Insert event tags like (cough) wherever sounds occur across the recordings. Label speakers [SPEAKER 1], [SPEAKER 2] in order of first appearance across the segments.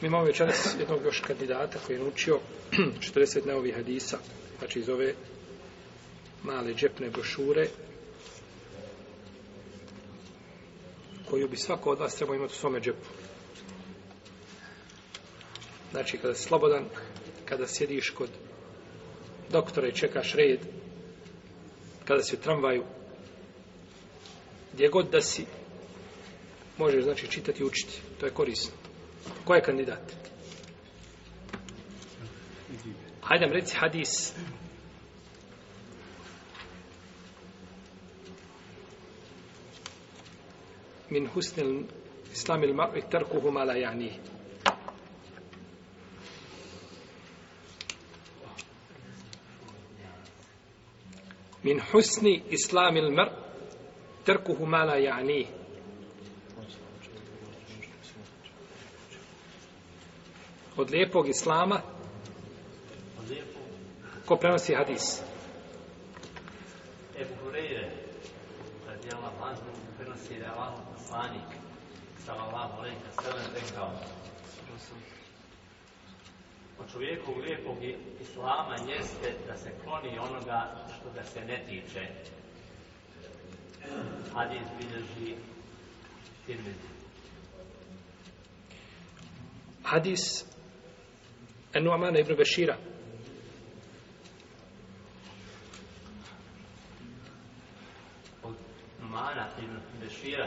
[SPEAKER 1] Mi imamo već jednog još kandidata koji je naučio 40 (clears throat) neovih hadisa, znači iz ove male džepne brošure, koju bi svako od vas trebao imati u svome džepu. Znači, kada si slobodan, kada sjediš kod doktora i čekaš red, kada si u tramvaju, gdje god da si, možeš, znači, čitati i učiti. To je korisno. Ko je kandidat? Hajde, reci hadis. Min husnil islamil ma'u tarkuhu ma la ja'nih. من حسن إسلام المرء تركه ما لا يعنيه od lijepog islama
[SPEAKER 2] od lijepog ko
[SPEAKER 1] prenosi hadis
[SPEAKER 2] Ebu Hureyre radijala Mazda prenosi da je Allah poslanik sallallahu alaihi wa sallam rekao o čovjeku lijepog islama jeste da se kloni onoga što ga se ne tiče hadis bilježi Tirmidhi Hadis
[SPEAKER 1] Enuamana ibn Bešira.
[SPEAKER 2] Od Numana ibn Bešira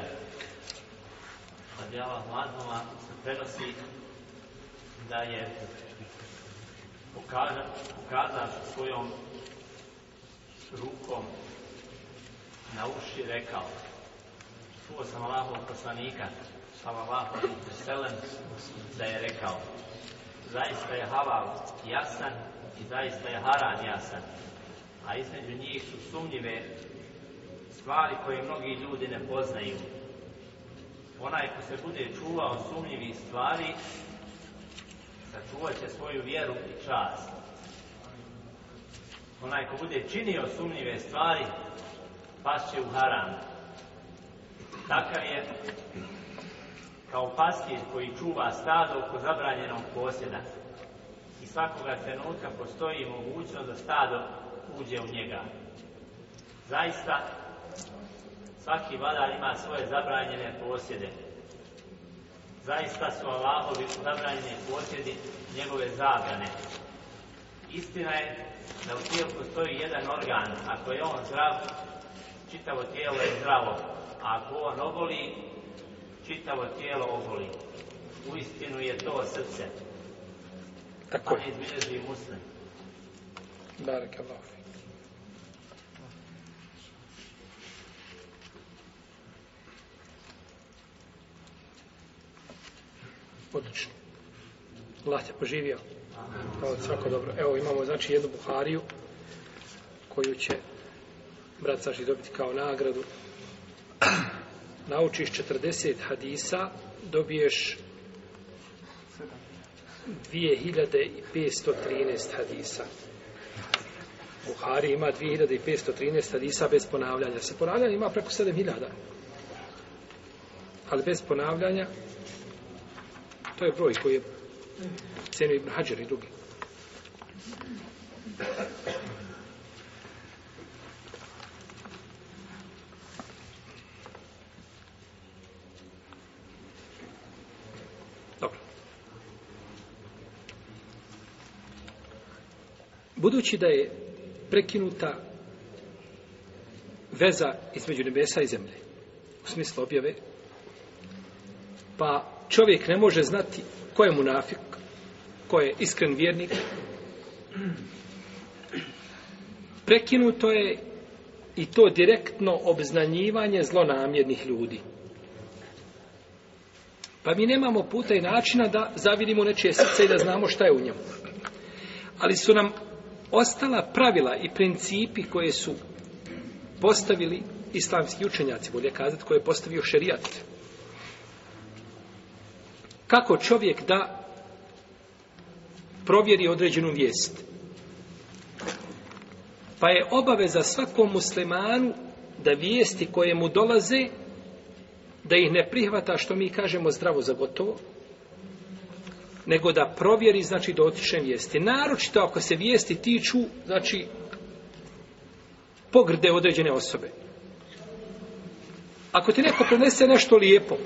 [SPEAKER 2] radijala Vladnova se prenosi da je ukaza, ukaza svojom rukom na uši rekao čuo sam Allahov poslanika sallallahu alaihi wa sallam da je rekao zaista je halal jasan i zaista je haram jasan. A između njih su sumnjive stvari koje mnogi ljudi ne poznaju. Onaj ko se bude čuvao sumnjivi stvari, sačuvat će svoju vjeru i čast. Onaj ko bude činio sumnjive stvari, pas će u haram. Takav je kao pastir koji čuva stado oko zabranjenog posjeda i svakoga trenutka postoji mogućnost da stado uđe u njega. Zaista, svaki vladar ima svoje zabranjene posjede. Zaista su Allahovi u zabranjene posjedi njegove zabrane. Istina je da u tijelu postoji jedan organ. Ako je on zdrav, čitavo tijelo je zdravo. A ako on oboli, čitavo tijelo
[SPEAKER 1] oboli. U istinu je to srce. Tako je. A izbježi muslim. Barak Allah. Odlično. Allah te poživio. Kao svako dobro. Evo imamo znači jednu Buhariju koju će brat Saši dobiti kao nagradu naučiš 40 hadisa, dobiješ 2513 hadisa. Buhari ima 2513 hadisa bez ponavljanja. Se ponavljanje ima preko 7000. Ali bez ponavljanja, to je broj koji je cenu Ibn Hajar i drugi. Budući da je prekinuta veza između nebesa i zemlje, u smislu objave, pa čovjek ne može znati ko je munafik, ko je iskren vjernik, prekinuto je i to direktno obznanjivanje zlonamjernih ljudi. Pa mi nemamo puta i načina da zavirimo nečije srce i da znamo šta je u njemu. Ali su nam ostala pravila i principi koje su postavili islamski učenjaci, bolje kazati, koje je postavio šerijat. Kako čovjek da provjeri određenu vijest? Pa je obaveza svakom muslimanu da vijesti koje mu dolaze, da ih ne prihvata što mi kažemo zdravo za gotovo, nego da provjeri, znači, dotiče vijesti. Naročito ako se vijesti tiču, znači, pogrde određene osobe. Ako ti neko prenese nešto lijepo,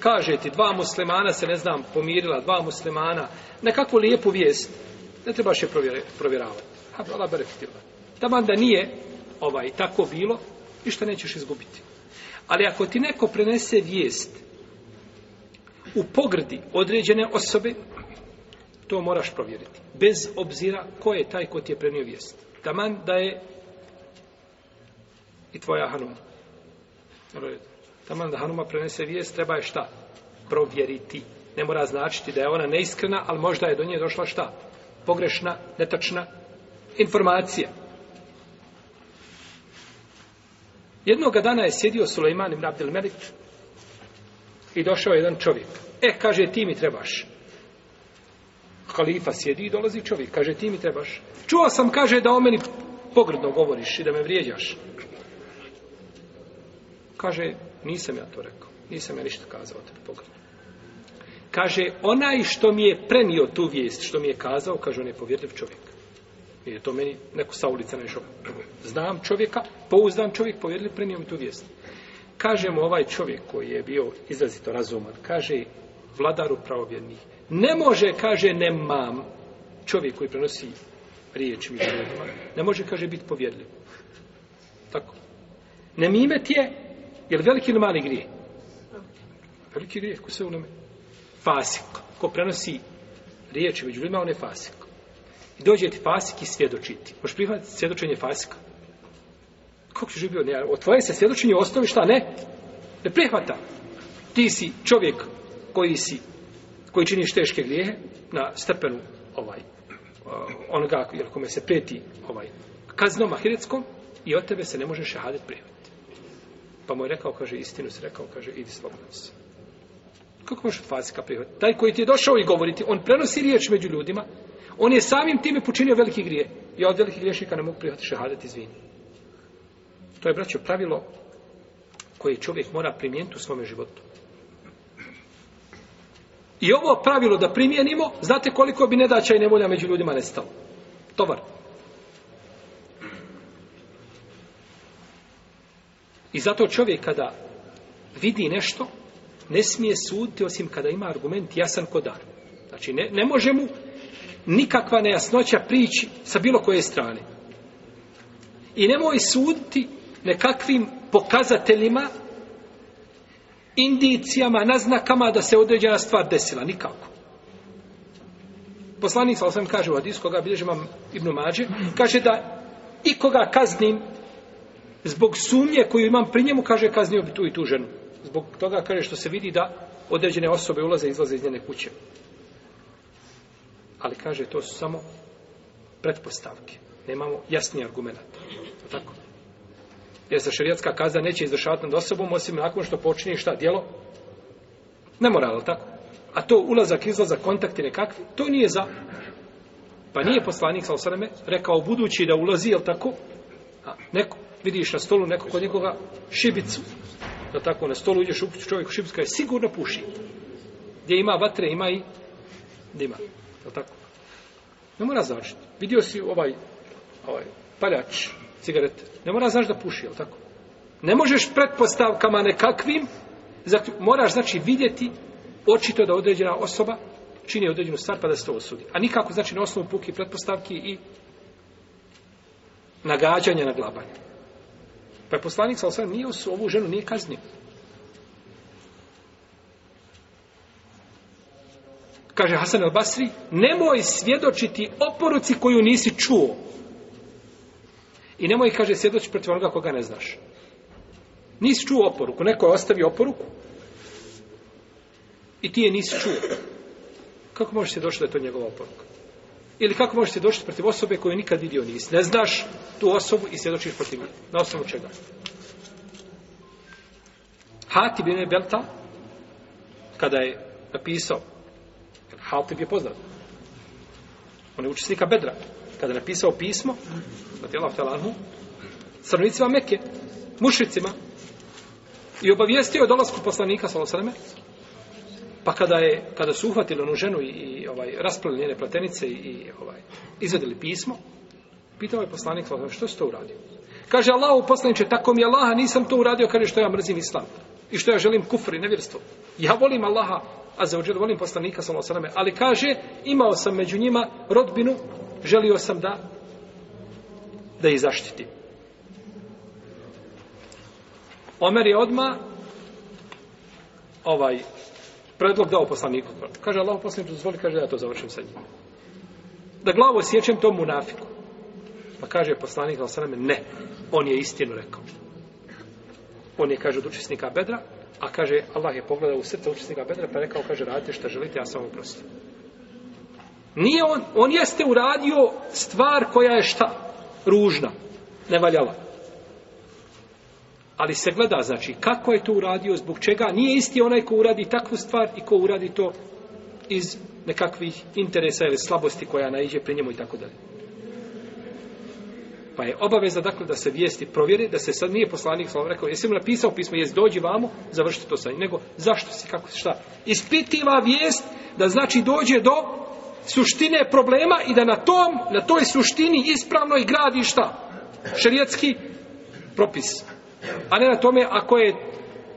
[SPEAKER 1] kaže ti dva muslimana se, ne znam, pomirila, dva muslimana, nekakvu lijepu vijest, ne trebaš je provjeravati. Ha, bila berefitila. Tamo da nije ovaj, tako bilo, ništa nećeš izgubiti. Ali ako ti neko prenese vijest, u pogrdi određene osobe, to moraš provjeriti. Bez obzira ko je taj ko ti je prenio vijest. Taman da je i tvoja hanuma. Taman da hanuma prenese vijest, treba je šta? Provjeriti. Ne mora značiti da je ona neiskrena, ali možda je do nje došla šta? Pogrešna, netočna informacija. Jednoga dana je sjedio Suleiman ibn Abdel Melik i došao jedan čovjek. E, kaže, ti mi trebaš. Halifa sjedi i dolazi čovjek. Kaže, ti mi trebaš. Čuo sam, kaže, da o meni pogrdno govoriš i da me vrijeđaš. Kaže, nisam ja to rekao. Nisam ja ništa kazao tebi pogrdno. Kaže, onaj što mi je prenio tu vijest, što mi je kazao, kaže, on je povjerljiv čovjek. I je to meni neko sa ulica nešao. Znam čovjeka, pouzdan čovjek, povjerljiv, prenio mi tu vijest kažemo ovaj čovjek koji je bio izrazito razuman, kaže vladaru pravovjernih, ne može, kaže, nemam čovjek koji prenosi riječ mi ne može, kaže, biti povjerljiv. Tako. Nemimet je, je li veliki ili mali grije? Veliki grije, ko se u Fasik, ko prenosi riječ među ljudima, on je fasik. I dođe ti fasik i svjedočiti. Možeš prihvatiti svjedočenje fasika? Kako ti živio? Ne, otvoje se svjedočenje u osnovi, šta ne? Ne prihvata. Ti si čovjek koji si, koji činiš teške grijehe na stepenu ovaj, eh, onoga kome se preti ovaj, kaznom ahiretskom i od tebe se ne može šehadet prihvatiti. Pa mu je rekao, kaže, istinu se rekao, kaže, idi slobodno se. Kako možeš od fasika prihvatiti? Taj koji ti je došao i govoriti, on prenosi riječ među ljudima, on je samim time počinio veliki grije. Ja od velikih griješnika ne mogu prihvatiti šehadet, izvini. To je, braćo, pravilo koje čovjek mora primijeniti u svome životu. I ovo pravilo da primijenimo, znate koliko bi nedaća i nevolja među ljudima nestalo. Tovar. I zato čovjek kada vidi nešto, ne smije suditi osim kada ima argument jasan kodar. Znači, ne, ne može mu nikakva nejasnoća prići sa bilo koje strane. I nemoj suditi nekakvim pokazateljima, indicijama, naznakama da se određena stvar desila. Nikako. Poslanik sa osam kaže u Adis, koga bilježi imam Ibnu Mađe, kaže da i koga kaznim zbog sumnje koju imam pri njemu, kaže kaznio bi tu i tu ženu. Zbog toga kaže što se vidi da određene osobe ulaze i izlaze iz njene kuće. Ali kaže to su samo pretpostavke. Nemamo jasni argument. Tako? jer se šarijatska kazna neće izvršavati nad osobom, osim nakon što počinje šta, djelo? Nemoralno, tako? A to ulazak, izlazak, kontakti nekakvi, to nije za... Pa nije poslanik, sa osaname, rekao budući da ulazi, jel tako? A, neko, vidiš na stolu neko kod njegova šibicu, da tako, na stolu uđeš u kuću čovjeku, šibicu, je sigurno puši. Gdje ima vatre, ima i dima, jel tako? Ne mora završiti. Vidio si ovaj, ovaj paljač, cigarete. Ne mora znaš da puši, je tako? Ne možeš pretpostavkama nekakvim, zato moraš znači vidjeti očito da određena osoba čini određenu stvar pa da se to osudi. A nikako znači na osnovu puki pretpostavki i nagađanja na glabanje. Pa je poslanik sa nije osu, ovu ženu nije kaznio. Kaže Hasan al-Basri, nemoj svjedočiti oporuci koju nisi čuo. I nemoj, kaže, sjedoći protiv onoga koga ne znaš. Nisi čuo oporuku. Neko je ostavio oporuku i ti je nisi čuo. Kako možeš se došli da je to njegova oporuka? Ili kako možeš se došli protiv osobe koju nikad vidio nisi? Ne znaš tu osobu i sjedočiš protiv njih. Na osnovu čega? Hati bin Belta kada je napisao Hatib je poznat. On je učesnika Bedra kada je napisao pismo, radijallahu ta'ala anhu, stanovnicima Mekke, mušicima, i obavijestio je dolazku poslanika, sallallahu Pa kada, je, kada su uhvatili onu ženu i, i ovaj, raspravili njene platenice i, i ovaj, izvedili pismo, pitao je poslanik, što si to uradio? Kaže, Allah u poslaniče, tako mi Allaha nisam to uradio, kaže što ja mrzim islam. I što ja želim kufr i nevjerstvo. Ja volim Allaha, a za uđer volim poslanika, sallallahu ali kaže, imao sam među njima rodbinu želio sam da da ih zaštitim. Omer je odma ovaj predlog dao poslaniku. Kaže Allah poslaniku, dozvoli, kaže da ja to završim sa njim. Da glavu sjećem tom munafiku. Pa kaže poslanik, ali sveme, ne. On je istinu rekao. On je, kaže, od učesnika bedra, a kaže, Allah je pogledao u srce učesnika bedra, pa rekao, kaže, radite šta želite, ja sam vam prostio. Nije on, on jeste uradio stvar koja je šta? Ružna. Ne valjala. Ali se gleda, znači, kako je to uradio, zbog čega? Nije isti onaj ko uradi takvu stvar i ko uradi to iz nekakvih interesa ili slabosti koja naiđe pri njemu i tako dalje. Pa je obaveza, dakle, da se vijesti provjeri, da se sad nije poslanik slova rekao, jesi mu napisao pismo, jes dođi vamo, završite to sa njim. Nego, zašto si, kako si, šta? Ispitiva vijest da znači dođe do suštine problema i da na tom, na toj suštini ispravno i gradi šta? Šerijetski propis. A ne na tome, ako je,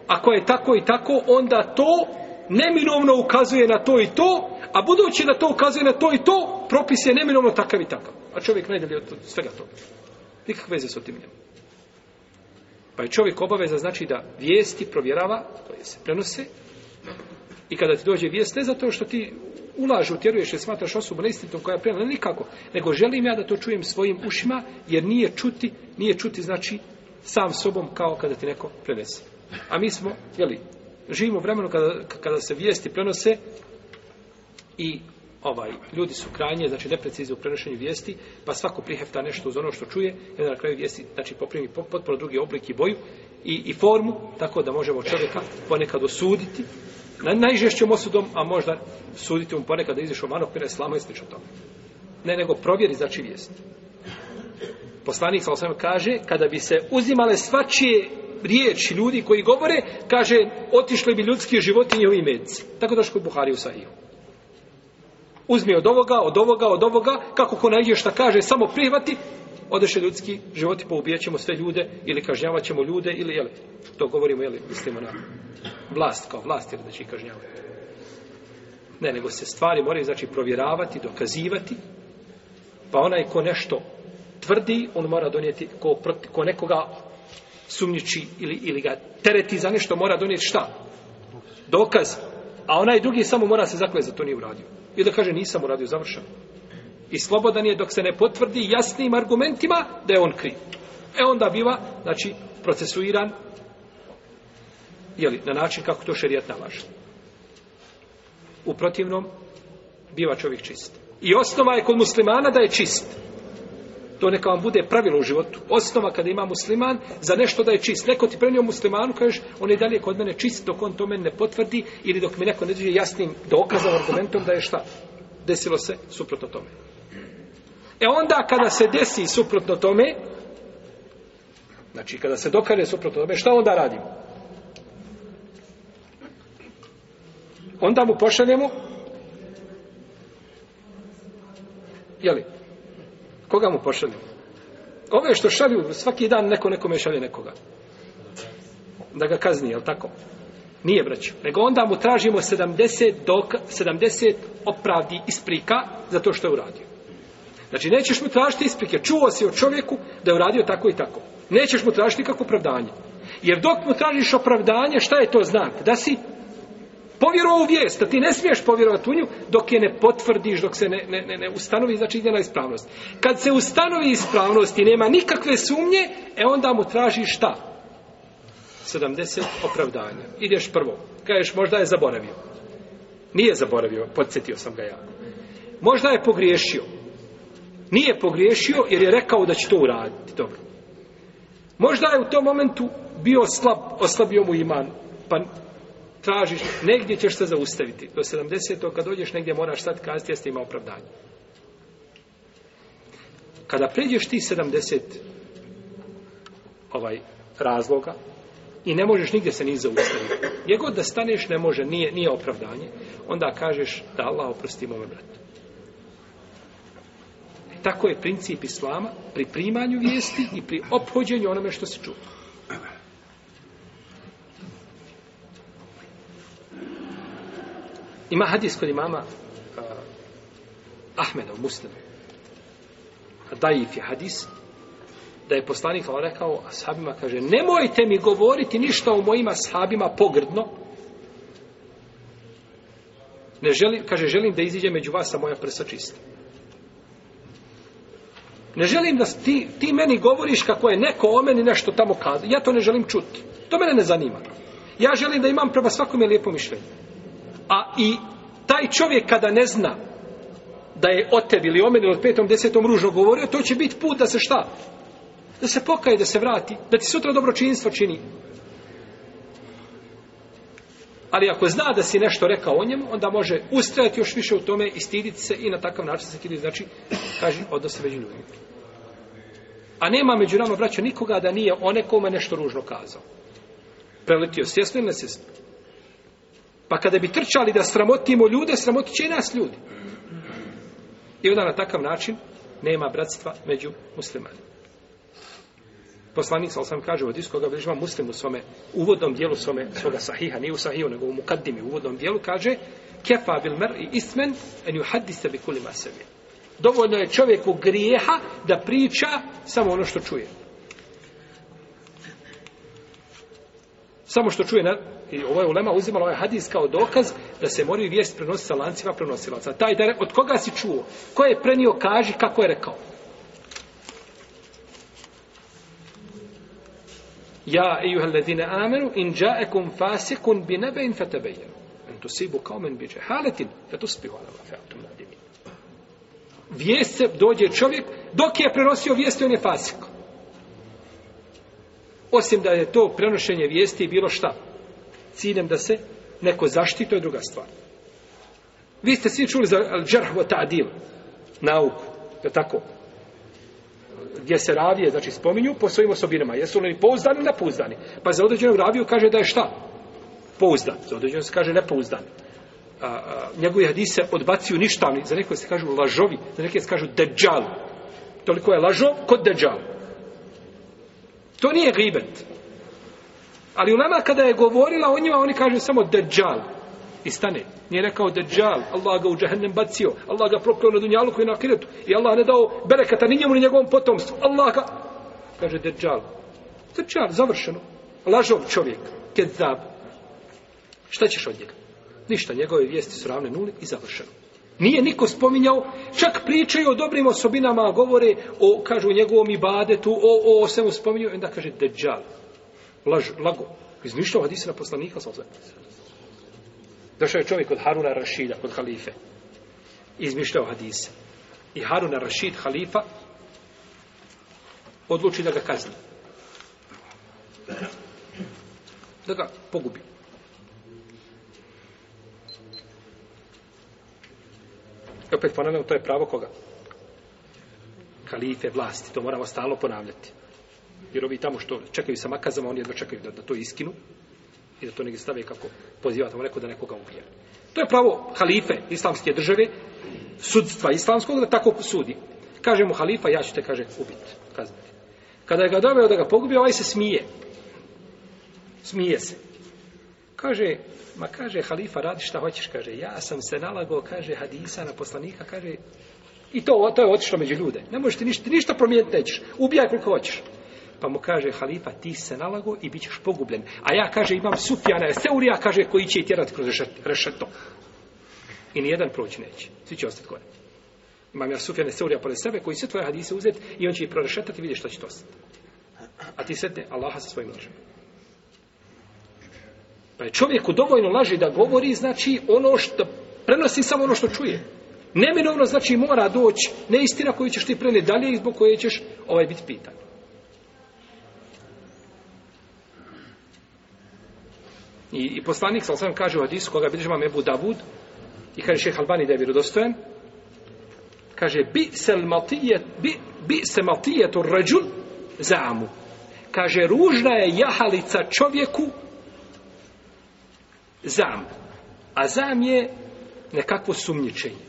[SPEAKER 1] ako je tako i tako, onda to neminovno ukazuje na to i to, a budući da to ukazuje na to i to, propis je neminovno takav i takav. A čovjek ne od svega toga. Nikakve veze s tim nema. Pa je čovjek obaveza znači da vijesti provjerava, to je se prenose, i kada ti dođe vijest, ne zato što ti ulažu, tjeruješ i smatraš osobu neistitom koja je prijela, ne nikako, nego želim ja da to čujem svojim ušima, jer nije čuti, nije čuti znači sam sobom kao kada ti neko prenese. A mi smo, jeli, živimo vremenu kada, kada se vijesti prenose i ovaj ljudi su krajnje, znači neprecizni u prenošenju vijesti, pa svako prihefta nešto uz ono što čuje, jedan na kraju vijesti, znači poprimi potpuno drugi oblik i boju i, i formu, tako da možemo čovjeka ponekad osuditi, na najžešćom osudom, a možda sudite mu ponekad da izišao van okvira islama i slično tome. Ne, nego provjeri znači vijest. Poslanik sa osvijem kaže, kada bi se uzimale svačije riječ ljudi koji govore, kaže, otišli bi ljudski život i njovi medici. Tako daš kod Buhari u Sahiju. Uzmi od ovoga, od ovoga, od ovoga, kako ko najdje šta kaže, samo prihvati odeše ljudski životi, poubijaćemo sve ljude ili kažnjavaćemo ljude ili, jel, to govorimo, jel, mislimo na vlast, kao vlast, jel, znači kažnjavaju. Ne, nego se stvari moraju, znači, provjeravati, dokazivati, pa onaj ko nešto tvrdi, on mora donijeti, ko, proti, ko nekoga sumnjiči ili, ili ga tereti za nešto, mora donijeti šta? Dokaz. A onaj drugi samo mora se zakljeti za to nije uradio. I da kaže, nisam uradio, završeno. I slobodan je dok se ne potvrdi jasnim argumentima da je on kriv. E onda biva, znači, procesuiran jeli, na način kako to šerijat nalaži. U protivnom, biva čovjek čist. I osnova je kod muslimana da je čist. To neka vam bude pravilo u životu. Osnova kada ima musliman za nešto da je čist. Neko ti prenio muslimanu, kažeš, on je dalje kod mene čist dok on to meni ne potvrdi ili dok mi neko ne dođe jasnim dokazom, argumentom da je šta desilo se suprotno tome. E onda kada se desi suprotno tome, znači kada se dokane suprotno tome, šta onda radimo? Onda mu pošaljemo Jeli? Koga mu pošaljemo? Ove što šalju, svaki dan neko nekome šalje nekoga. Da ga kazni, jel tako? Nije, braću. Nego onda mu tražimo 70, dok, 70 opravdi isprika za to što je uradio. Znači, nećeš mu tražiti isprike. Čuo si o čovjeku da je uradio tako i tako. Nećeš mu tražiti nikakvo opravdanje. Jer dok mu tražiš opravdanje, šta je to znak? Da si povjerovao u vijest, da ti ne smiješ povjerovati u nju, dok je ne potvrdiš, dok se ne, ne, ne, ne ustanovi, znači njena ispravnost. Kad se ustanovi ispravnost i nema nikakve sumnje, e onda mu tražiš šta? 70 opravdanja. Ideš prvo. Kažeš, možda je zaboravio. Nije zaboravio, podsjetio sam ga ja. Možda je pogriješio nije pogriješio jer je rekao da će to uraditi. Dobro. Možda je u tom momentu bio slab, oslabio mu iman, pa tražiš, negdje ćeš se zaustaviti. Do 70. kad dođeš, negdje moraš sad kazati, jeste ima opravdanje. Kada pređeš ti 70 ovaj, razloga i ne možeš nigdje se ni zaustaviti, gdje god da staneš, ne može, nije, nije opravdanje, onda kažeš da Allah oprosti mome bratu. Tako je princip islama pri primanju vijesti i pri obhođenju onome što se čuo. Ima hadis kod imama uh, Ahmeda u muslimu. Dajif je hadis da je poslanik Allah rekao ashabima, kaže, nemojte mi govoriti ništa o mojim ashabima pogrdno. Ne želim, kaže, želim da iziđe među vas sa moja prsa čista. Ne želim da ti, ti meni govoriš kako je neko o meni nešto tamo kazao. Ja to ne želim čuti. To mene ne zanima. Ja želim da imam prema svakome lijepo mišljenje. A i taj čovjek kada ne zna da je o tebi ili o meni od petom, desetom ružno govorio, to će biti put da se šta? Da se pokaje, da se vrati, da ti sutra dobročinstvo čini. Ali ako zna da si nešto rekao o njemu, onda može ustrajati još više u tome i stiditi se i na takav način se kidi, znači, kaži, odnose među ljudima. A nema među nama, braćo, nikoga da nije o nekome nešto ružno kazao. Preletio svjesno ili nesvjesno. Pa kada bi trčali da sramotimo ljude, sramotit će i nas ljudi. I onda na takav način nema bratstva među muslimanima poslanik sam kaže u hadisu koga bližava muslim u svome uvodnom dijelu svome, svoga sahiha, nije u sahiju, nego u mukaddimi, u uvodnom dijelu, kaže kefa bil mer i ismen en ju hadise bi kulima sebi. Dovoljno je čovjeku grijeha da priča samo ono što čuje. Samo što čuje, ne? i ovo ovaj je ulema uzimala ovaj hadis kao dokaz da se moraju vijest prenositi sa lancima prenosilaca. Taj dare, od koga si čuo? Ko je prenio, kaži kako je rekao. Ja, ejuhel ledine amenu, in džaekum fasikun bi nebe in fetebejenu. En tu sibu kao men bi džehaletin, fetu spihu ala vafeatu mladimi. Vijest se dođe čovjek, dok je prenosio vijest, on je fasik. Osim da je to prenošenje vijesti bilo šta, ciljem da se neko zaštiti, to je druga stvar. Vi ste svi čuli za džerhvo ta'dil, nauku, je tako? gdje se ravije, znači spominju, po svojim osobinama. Jesu li pouzdani ili nepouzdani? Pa za određenog raviju kaže da je šta? Pouzdan. Za određenog se kaže nepouzdan. Njegove hadise odbaciju ništavni. Za neko se kažu lažovi, za neke se kažu deđal. Toliko je lažov kod deđal. To nije ribet. Ali u nama kada je govorila o njima, oni kažu samo deđal. Deđal i stane. Nije rekao Dejjal, Allah ga u džahennem bacio, Allah ga proklio na dunjalu koji je na kiretu i Allah ne dao berekata ni njemu ni njegovom potomstvu. Allah ga... Kaže Dejjal. Dejjal, završeno. Lažov čovjek, kezab. Šta ćeš od njega? Ništa, njegove vijesti su ravne nuli i završeno. Nije niko spominjao, čak pričaju o dobrim osobinama, govore o, kažu, njegovom ibadetu, o, o, o svemu spominjaju, onda kaže Dejjal. Laž, lago. Izmišljao hadisa na poslanika, sa ozvetom. Došao je čovjek od Haruna Rašida, od halife. Izmišljao hadise. I Haruna Rašid, halifa, odluči da ga kazni. Da ga pogubi. I opet ponavljam, to je pravo koga? Kalife, vlasti. To moramo stalo ponavljati. Jer ovi tamo što čekaju sa makazama, oni jedva čekaju da, da to iskinu i da to negdje stave kako poziva tamo neko da nekoga ubije. To je pravo halife islamske države, sudstva islamskog, da tako sudi. Kaže mu halifa, ja ću te, kaže, ubit, kazniti. Kada je ga doveo da ga pogubio, ovaj se smije. Smije se. Kaže, ma kaže, halifa, radi šta hoćeš, kaže, ja sam se nalago, kaže, hadisa na poslanika, kaže, i to, to je otišlo među ljude. Ne možeš ti ništa, ništa promijeniti nećeš. Ubijaj koliko hoćeš. Pa mu kaže halifa, ti se nalago i bit ćeš pogubljen. A ja, kaže, imam Sufjana Eseurija, kaže, koji će i tjerati kroz rešeto. I nijedan proći neće. Svi će ostati gore. Imam ja Sufjana Eseurija pored sebe, koji sve tvoje hadise uzeti i on će i prorešetati i vidjeti što će to ostati. A ti sedne Allaha sa svojim lažima. Pa je čovjeku dovoljno laži da govori, znači ono što prenosi samo ono što čuje. Neminovno znači mora doći neistina koju ćeš ti preneti dalje i zbog koje ćeš ovaj biti pitan. I, i poslanik sa osam kaže u hadisu koga bilježi imam Ebu Davud i kaže šeha Albani da je vjerodostojen kaže bi se matijet bi, bi se matijet rađun za amu kaže ružna je jahalica čovjeku zam a zam je nekakvo sumnjičenje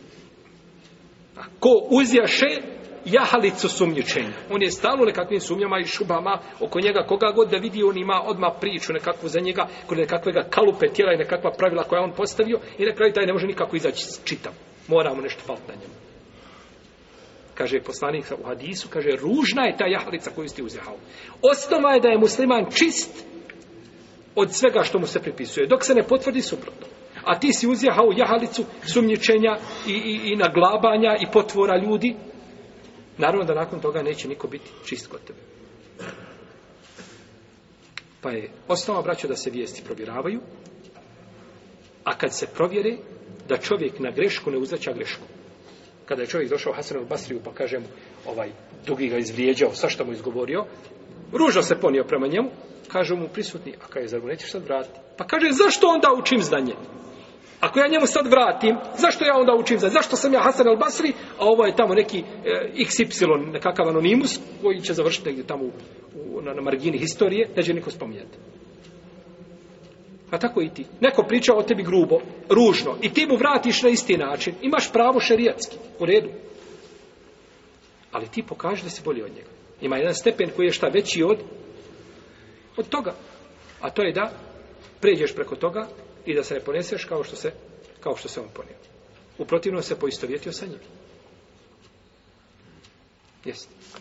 [SPEAKER 1] a ko uzjaše jahalicu sumnjičenja. On je stalno nekakvim sumnjama i šubama oko njega. Koga god da vidi, on ima odma priču nekakvu za njega, kod nekakvega kalupe tijela i nekakva pravila koja on postavio. I na kraju taj ne može nikako izaći čitav. Moramo nešto faliti na njemu. Kaže poslanik u hadisu, kaže, ružna je ta jahalica koju ste uzjehao. Osnova je da je musliman čist od svega što mu se pripisuje, dok se ne potvrdi suprotno. A ti si uzjehao jahalicu sumnjičenja i, i, i naglabanja i potvora ljudi, Naravno da nakon toga neće niko biti čist kod tebe. Pa je osnova, braćo, da se vijesti provjeravaju, a kad se provjere, da čovjek na grešku ne uzraća grešku. Kada je čovjek došao Hasanu Basriju, pa kaže mu, ovaj, drugi ga izvrijeđao, sa što mu izgovorio, ružno se ponio prema njemu, kaže mu prisutni, a kaže, zar mu nećeš sad vratiti? Pa kaže, zašto onda učim znanje? Ako ja njemu sad vratim, zašto ja onda učim za? Zašto sam ja Hasan al Basri, a ovo je tamo neki e, eh, XY, nekakav anonimus, koji će završiti negdje tamo u, na, na margini historije, neće niko spominjati. A tako i ti. Neko priča o tebi grubo, ružno, i ti mu vratiš na isti način. Imaš pravo šerijatski, u redu. Ali ti pokaži da si bolji od njega. Ima jedan stepen koji je šta veći od, od toga. A to je da pređeš preko toga i da se ne poneseš kao što se, kao što se on ponio. Uprotivno se poistovjetio sa njim. Jeste.